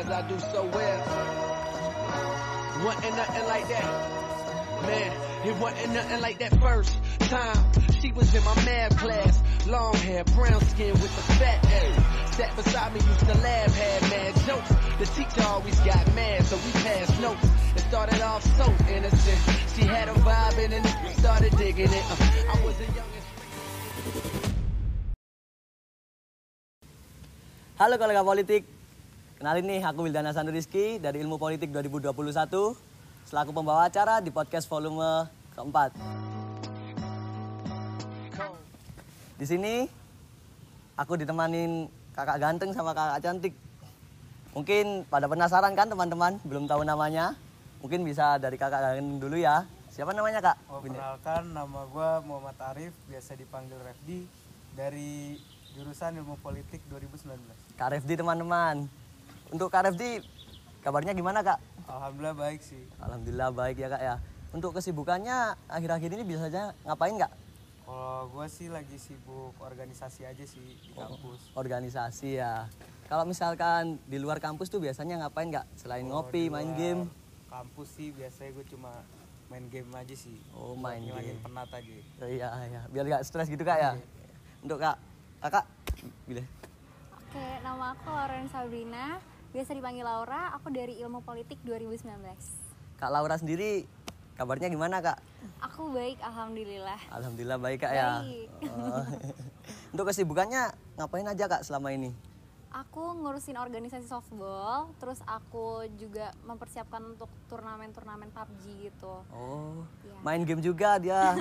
as I do so well. Wasn't nothing like that. Man, it wasn't nothing like that first time. She was in my math class. Long hair, brown skin with the fat ass. Sat beside me, used to laugh, had mad jokes. The teacher always got mad, so we passed notes. It started off so innocent. She had a vibe and then started digging it. Uh, I was a youngest. Halo kolega politik, kenalin nih aku Wildan Hasan Rizky dari Ilmu Politik 2021 selaku pembawa acara di podcast volume keempat. Di sini aku ditemanin kakak ganteng sama kakak cantik. Mungkin pada penasaran kan teman-teman, belum tahu namanya. Mungkin bisa dari kakak ganteng dulu ya. Siapa namanya kak? Oh, perkenalkan nama gue Muhammad Arif, biasa dipanggil Refdi dari jurusan Ilmu Politik 2019. Kak Refdi teman-teman. Untuk Kak Refdi, kabarnya gimana kak? Alhamdulillah baik sih. Alhamdulillah baik ya kak ya. Untuk kesibukannya akhir-akhir ini biasanya ngapain kak? Kalau gue sih lagi sibuk organisasi aja sih di kampus. Organisasi ya. Kalau misalkan di luar kampus tuh biasanya ngapain kak? Selain ngopi, Di main game. Kampus sih biasanya gue cuma main game aja sih. Oh, main ngilangin game. penat aja. Oh, iya iya. Biar gak stres gitu kak ya. Untuk kak, kakak, bila? Oke, nama aku Lauren Sabrina, biasa dipanggil Laura. Aku dari Ilmu Politik 2019. Kak Laura sendiri kabarnya gimana kak? Aku baik, alhamdulillah. Alhamdulillah baik kak ya. Baik. Oh. Untuk kesibukannya ngapain aja kak selama ini? Aku ngurusin organisasi softball, terus aku juga mempersiapkan untuk turnamen-turnamen PUBG gitu. Oh, Iya. main game juga dia.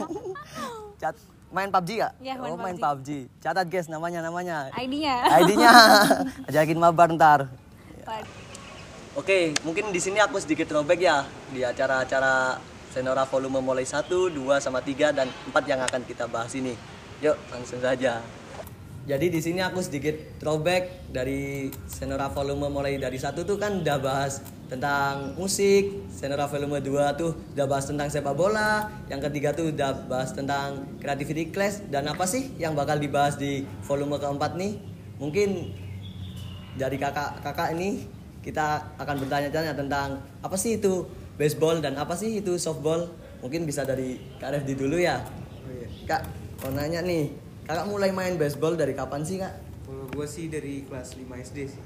Cat, main PUBG kak? Iya, main oh, main PUBG. PUBG. Catat guys namanya namanya. ID-nya. ID-nya ajakin mabar ntar. Oke, mungkin di sini aku sedikit throwback ya di acara-acara Senora volume mulai 1, 2 sama 3 dan 4 yang akan kita bahas ini. Yuk, langsung saja. Jadi di sini aku sedikit throwback dari Senora volume mulai dari satu tuh kan udah bahas tentang musik, Senora volume 2 tuh udah bahas tentang sepak bola, yang ketiga tuh udah bahas tentang creativity class dan apa sih yang bakal dibahas di volume keempat nih? Mungkin dari kakak-kakak ini kita akan bertanya-tanya tentang apa sih itu baseball dan apa sih itu softball. Mungkin bisa dari Kak Refdi dulu ya. Oh iya. Kak, mau nanya nih, kakak mulai main baseball dari kapan sih kak? Kalau gue sih dari kelas 5 SD sih.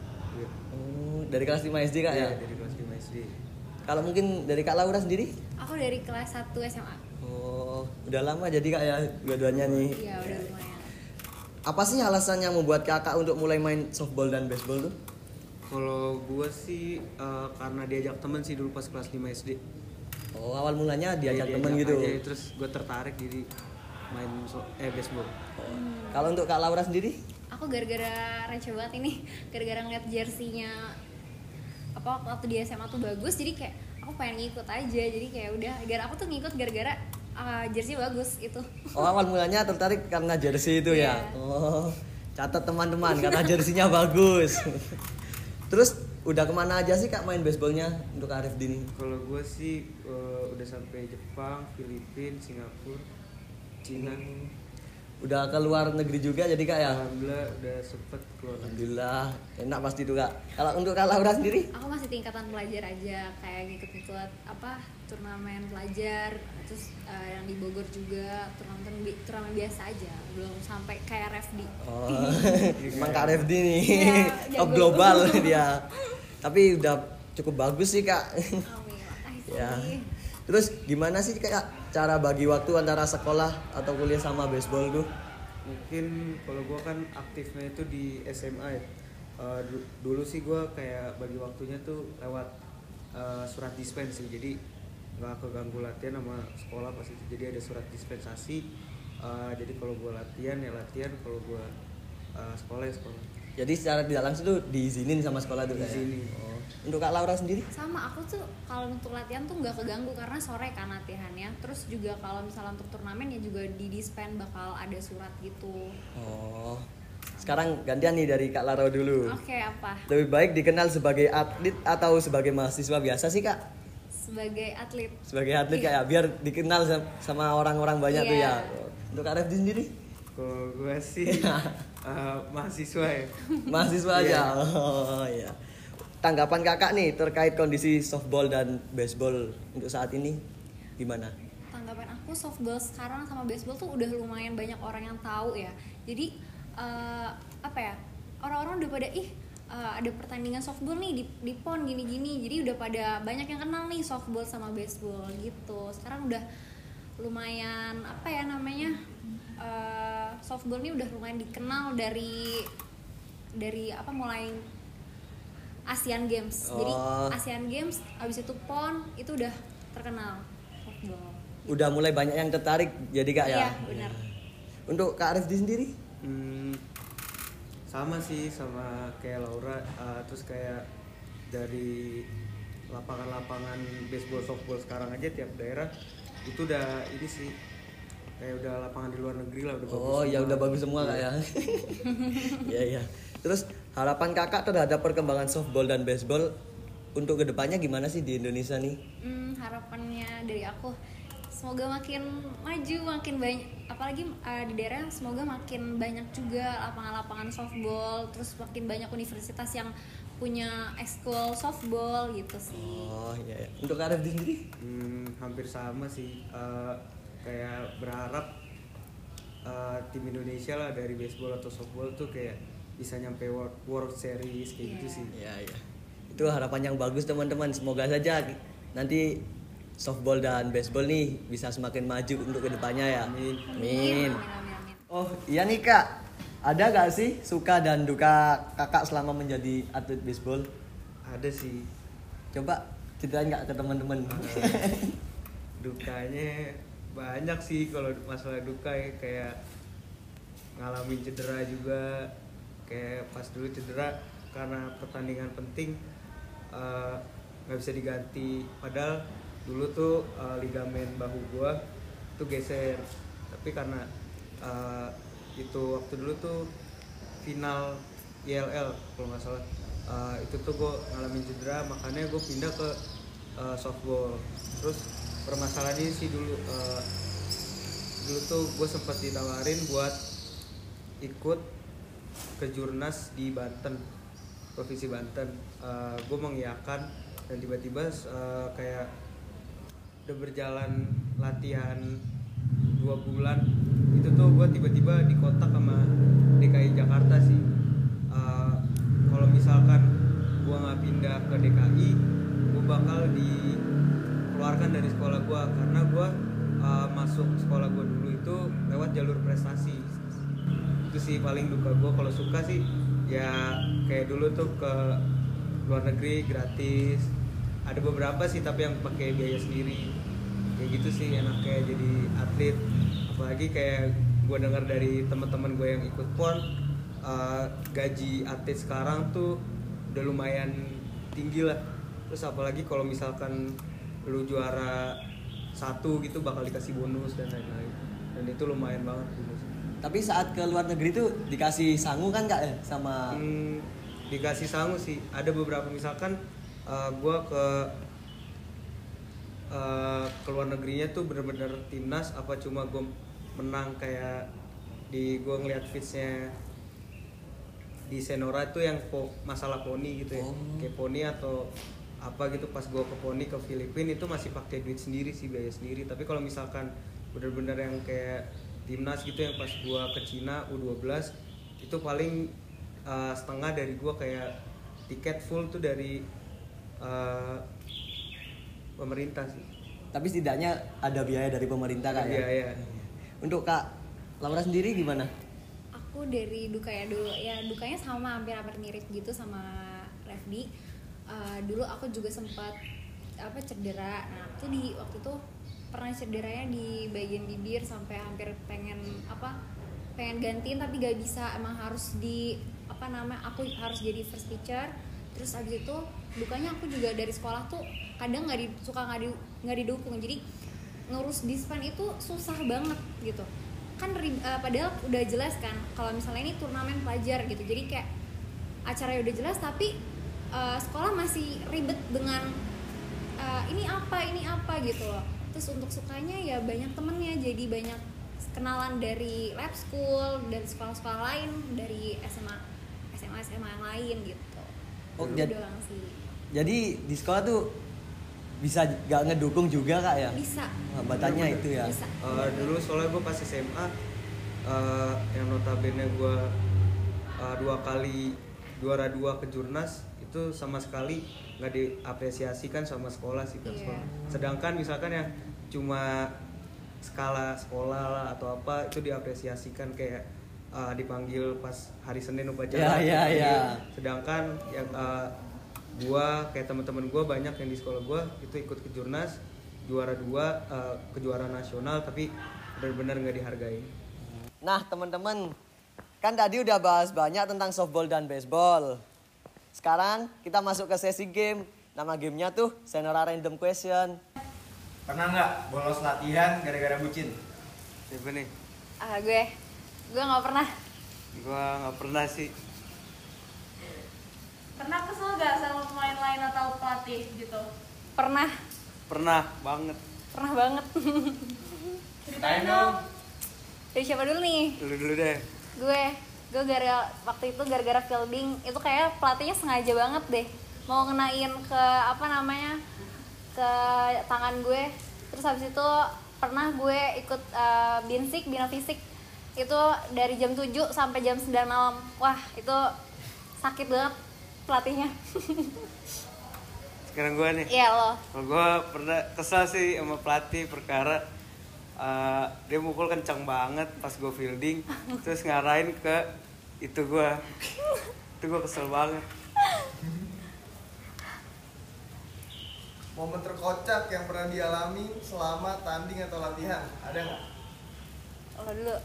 Oh, dari kelas 5 SD kak Iya, ya? dari kelas 5 SD. Kalau mungkin dari Kak Laura sendiri? Aku dari kelas 1 SMA. Oh, udah lama jadi kak ya dua-duanya nih. Iya, udah lumayan. Apa sih alasan yang membuat kakak untuk mulai main softball dan baseball tuh? Kalau gue sih eh, karena diajak temen sih dulu pas kelas 5 SD. Oh, awal mulanya diajak Iya, temen gitu. aja, terus gue tertarik jadi main so eh baseball. Oh. Kalau untuk Kak Laura sendiri? Aku gara-gara receh banget ini, gara-gara ngeliat jersinya apa waktu di SMA tuh bagus, jadi kayak aku pengen ngikut aja. Jadi kayak udah, gara aku tuh ngikut gara-gara uh, jersey bagus itu. Oh awal mulanya tertarik karena jersey itu ya. Iya. Oh catat teman-teman karena jersinya bagus. Terus udah ke mana aja sih kak main baseballnya untuk Arif Dini? Kalau gue sih eh, udah sampai Jepang, Filipina, Singapura, Cina. Udah ke luar negeri juga jadi kak ya. Alhamdulillah udah sempet keluar. Alhamdulillah enak pasti tuh kak. Kalau untuk kak Laura sendiri? Aku masih tingkatan pelajar aja, kayak ngikut-ngikut apa turnamen pelajar, terus uh, yang di Bogor juga turnamen bi- turnamen biasa aja, belum sampai kayak RFD. Oh emang kak Arif Dini Iya, top global dia. Tapi udah cukup bagus sih kak. Amin, makasih. ya. Terus gimana sih kak cara bagi waktu antara sekolah atau kuliah sama baseball tuh? Mungkin kalau gue kan aktifnya itu di SMA ya. Du- dulu sih gue kayak bagi waktunya tuh lewat eh, surat dispensasi. Jadi nggak keganggu latihan sama sekolah pas itu. Jadi ada surat dispensasi. Eh, jadi kalau gue latihan ya latihan. Kalau gue eh, sekolah ya sekolah. Jadi secara tidak langsung tuh diizinin sama sekolah tuh ya? Diizinin. Oh. Untuk Kak Laura sendiri? Sama aku tuh kalau untuk latihan tuh nggak keganggu karena sore kan latihannya. Terus juga kalau misalnya untuk turnamen ya juga di dispen bakal ada surat gitu. Oh. Sekarang gantian nih dari Kak Laura dulu. Oke apa? Lebih baik dikenal sebagai atlet atau sebagai mahasiswa biasa sih Kak? Sebagai atlet Sebagai atlet Kak ya, biar dikenal sam- sama orang-orang banyak tuh ya. Iya. Untuk Kak Refdi sendiri? Kalau gue sih eh, mahasiswa ya. Mahasiswa aja. Oh iya. Tanggapan kakak nih terkait kondisi softball dan baseball untuk saat ini gimana? tanggapan aku softball sekarang sama baseball tuh udah lumayan banyak orang yang tahu ya. Jadi eh, apa ya orang-orang udah pada ih eh, ada pertandingan softball nih di, di pon gini-gini. Jadi udah pada banyak yang kenal nih softball sama baseball gitu. Sekarang udah lumayan apa ya namanya eh, softball nih udah lumayan dikenal dari dari apa mulai Asian Games jadi Oh. Asian Games abis itu pon itu udah terkenal softball Udah mulai banyak yang tertarik jadi kak ya? Iya, benar. Untuk kak Arifdi sendiri? Hmm, sama sih sama kayak Laura uh, terus kayak dari lapangan-lapangan baseball softball sekarang aja tiap daerah itu udah ini sih kayak udah lapangan di luar negeri lah udah bagus Oh ya semua. udah bagus semua kak ya. Iya iya. Terus harapan kakak terhadap perkembangan softball dan baseball untuk ke depannya gimana sih di Indonesia nih? Hmm, harapannya dari aku semoga makin maju, makin banyak apalagi uh, di daerah semoga makin banyak juga lapangan-lapangan softball, terus makin banyak universitas yang punya ekskul softball gitu sih. Oh iya. iya. Untuk Arifdi sendiri? Hmm, hampir sama sih Uh, kayak berharap uh, tim Indonesia lah dari baseball atau softball tuh kayak bisa nyampe World, World Series kayak gitu Iya. sih Iya iya. Itu harapan yang bagus teman-teman. Semoga saja nanti softball dan baseball nih bisa semakin maju untuk ke depannya ya. Amin. Amin. Amin, amin, amin. Oh iya nih kak, ada gak sih suka dan duka kakak selama menjadi atlet baseball? ada sih Coba ceritain nggak ke teman-teman? dukanya banyak sih kalau masalah duka ya kayak ngalamin cedera juga kayak pas dulu cedera karena pertandingan penting eh, nggak bisa diganti. Padahal dulu tuh eh, ligamen bahu gua tuh geser. Tapi karena eh, itu waktu dulu tuh final ILL kalau nggak salah. Eh, itu tuh gue ngalamin cedera makanya gue pindah ke eh, softball. Terus permasalahan ini sih dulu eh, dulu tuh gue sempat ditawarin buat ikut ke jurnas di Banten provinsi Banten. Gue mengiyakan dan tiba-tiba eh, kayak udah berjalan latihan dua bulan itu tuh gue tiba-tiba dikontak sama DKI Jakarta sih. Eh, kalau misalkan gue nggak pindah ke DKI gue bakal dikeluarkan dari sekolah gue karena gue eh, masuk sekolah gue dulu itu lewat jalur prestasi itu sih paling duka gue kalau suka sih ya kayak dulu tuh ke luar negeri gratis. Ada beberapa sih tapi yang pakai biaya sendiri. Kayak gitu sih enaknya jadi atlet. Apalagi kayak gue dengar dari teman-teman gue yang ikut pon eh, gaji atlet sekarang tuh udah lumayan tinggi lah. Terus apalagi kalau misalkan lu juara satu gitu bakal dikasih bonus dan lain-lain. Dan itu lumayan banget bonus Tapi saat ke luar negeri tuh dikasih sangu kan kak ya sama Hmm, dikasih sangu sih. Ada beberapa misalkan uh, gua ke uh, ke luar negerinya tuh bener-bener timnas apa cuma gue menang kayak di gua ngeliat fitsnya di Senora itu yang po- masalah poni gitu ya. Oh. kayak poni atau apa gitu pas gua ke poni ke Filipina itu masih pakai duit sendiri sih biaya sendiri. Tapi kalau misalkan bener-bener yang kayak timnas gitu yang pas gua ke Cina U12 itu paling uh, setengah dari gua kayak tiket full tuh dari uh, pemerintah sih tapi setidaknya ada biaya dari pemerintah kak ya. biaya Untuk kak Laura sendiri gimana? aku dari duka ya dulu ya dukanya sama hampir-hampir mirip gitu sama Refdi Eh, dulu aku juga sempat apa cedera nah itu di waktu itu pernah cederanya di bagian bibir sampai hampir pengen apa pengen gantiin tapi gak bisa. Emang harus di apa namanya aku harus jadi first pitcher terus abis itu dukanya aku juga dari sekolah tuh kadang nggak di, suka nggak di, nggak didukung. Jadi ngurus dispen itu susah banget gitu. Kan eh, padahal udah jelas kan kalau misalnya ini turnamen pelajar gitu. Jadi kayak acaranya udah jelas tapi eh, sekolah masih ribet dengan eh, ini apa ini apa gitu. loh terus untuk sukanya ya banyak temennya jadi banyak kenalan dari lab school dari sekolah-sekolah lain dari SMA SMA SMA yang lain gitu. Oh, Itu jad- doang sih. jadi di sekolah tuh bisa gak ngedukung juga kak ya? bisa. Hambatannya itu ya. bisa. Eh, dulu soalnya gue pas SMA eh, yang notabene gue eh, dua kali juara dua ke jurnas itu sama sekali nggak diapresiasikan sama sekolah sih kan Iya. sekolah. Sedangkan misalkan yang cuma skala sekolah lah atau apa itu diapresiasikan kayak eh, dipanggil pas hari Senin upacara. Ya, ya, ya. Sedangkan yang eh, gua kayak teman-teman gua banyak yang di sekolah gua itu ikut ke jurnas juara dua eh, kejuaraan nasional tapi benar-benar nggak dihargai. Nah teman-teman, kan tadi udah bahas banyak tentang softball dan baseball. Sekarang kita masuk ke sesi game. Nama gamenya tuh Senora Random Question. Pernah nggak bolos latihan gara-gara bucin? Siapa nih? ah gue gue nggak pernah Gua nggak pernah sih. Pernah kesel gak sama pemain lain atau pelatih gitu? pernah Pernah banget. pernah banget Ceritain dong. dari siapa dulu nih Dulu dulu deh. Gue gue gara waktu itu gara-gara fielding itu kayak pelatihnya sengaja banget deh mau ngenain ke apa namanya ke tangan gue. Terus habis itu pernah gue ikut eh, binsik bina fisik. Itu dari jam 7 sampai jam 9 malam. Wah itu sakit banget pelatihnya. Sekarang gua nih. iya Kalau gua pernah kesal sih sama pelatih perkara eh, dia mukul kencang banget pas gua fielding terus ngarahin ke itu gua. Itu gua kesel banget. Momen terkocak yang pernah dialami selama tanding atau latihan ada nggak? lo dulu.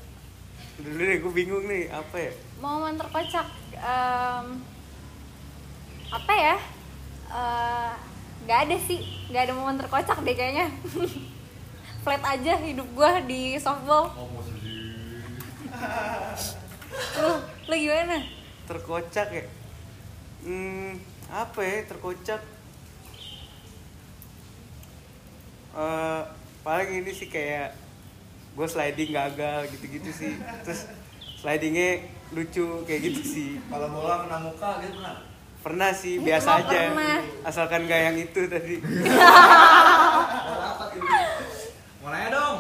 Dulu deh gua bingung nih apa ya? Momen terkocak em, apa ya? Eh, nggak ada sih nggak ada momen terkocak deh kayaknya flat aja hidup gua di softball. Lu lu gimana? Terkocak ya? Hmm, apa ya terkocak? Eh, paling ini sih kayak gue sliding gagal gitu-gitu sih. Terus slidingnya lucu kayak gitu sih. Kalau bola kena muka gitu pernah? pernah sih biasa aja. pernah. asalkan gak yang itu tadi Bola apa tuh? Mau nanya dong.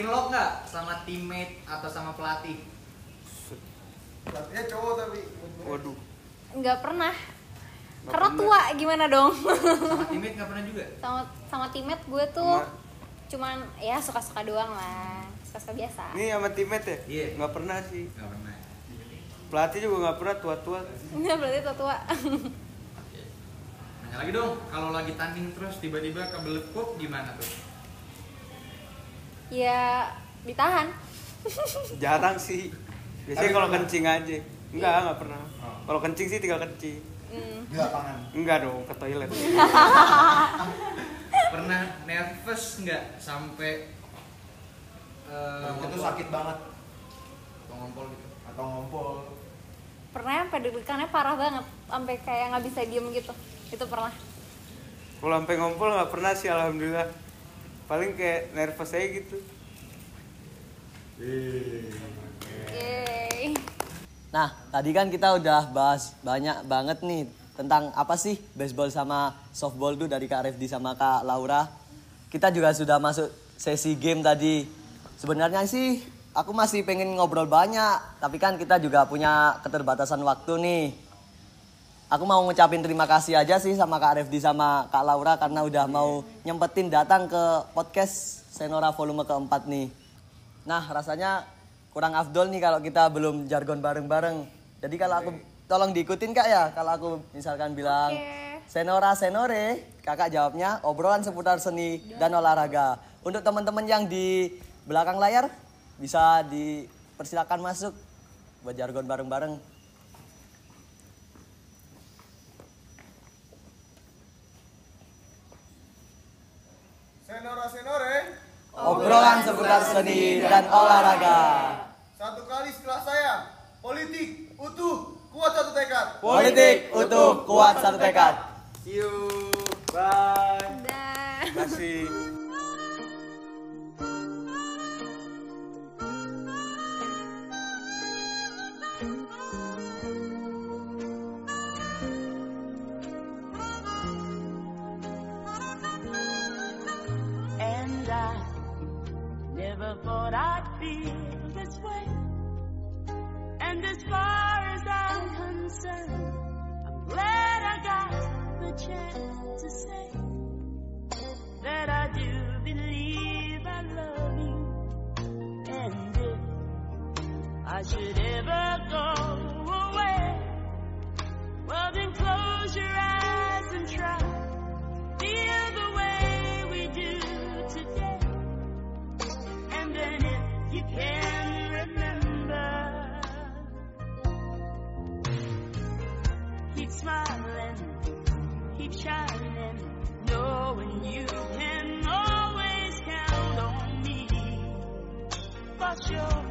Cinlok nggak sama teammate atau sama pelatih? Pelatihnya cowok tapi. waduh nggak pernah Nggak karena pernah. tua gimana dong Sama teammate nggak pernah juga? sama sama teammate gue tuh Sama- cuman ya suka-suka doang lah suka-suka biasa ini sama teammate ya Iya. nggak pernah sih Nggak pernah. pelatih juga nggak pernah tua-tua nggak berarti tua-tua Nanya lagi dong, kalau lagi tanding terus tiba-tiba kebelet kup gimana tuh? Ya ditahan. Jarang sih. Biasanya kalau kencing aja. Enggak nggak pernah. Kalau kencing sih tinggal kencing. Hmm. Di lapangan. enggak dong ke toilet. Pernah nervous nggak sampai eh, itu sakit banget? Atau ngompol gitu? Atau ngompol? pernah sampai deg-degannya parah banget sampai kayak nggak bisa diem gitu. Itu pernah. Kalau sampai ngompol nggak pernah sih alhamdulillah paling kayak nervous aja gitu Yeay. Nah, tadi kan kita udah bahas banyak banget nih tentang apa sih baseball sama softball tuh dari Kak Refdi sama Kak Laura. Kita juga sudah masuk sesi game tadi. Sebenarnya sih aku masih pengen ngobrol banyak, tapi kan kita juga punya keterbatasan waktu nih. Aku mau ngucapin terima kasih aja sih sama Kak Refdi sama Kak Laura karena udah mau nyempetin datang ke podcast Senora volume keempat nih. Nah, rasanya kurang afdol nih kalau kita belum jargon bareng-bareng. Jadi kalau aku tolong diikutin Kak ya, kalau aku misalkan bilang Oke. Senora Senore, Kakak jawabnya obrolan seputar seni dan olahraga. Untuk teman-teman yang di belakang layar bisa dipersilakan masuk buat jargon bareng-bareng. Senora Senore, Obrolan seputar seni dan olahraga. satu kali setelah saya, politik, utuh, kuat satu tekad. Politik utuh kuat satu tekad. see you bye Dah. kasih thought I'd feel this way. And as far as I'm concerned, I'm glad I got the chance to say that I do believe I love you. And if I should ever go away, well then close your eyes. about you.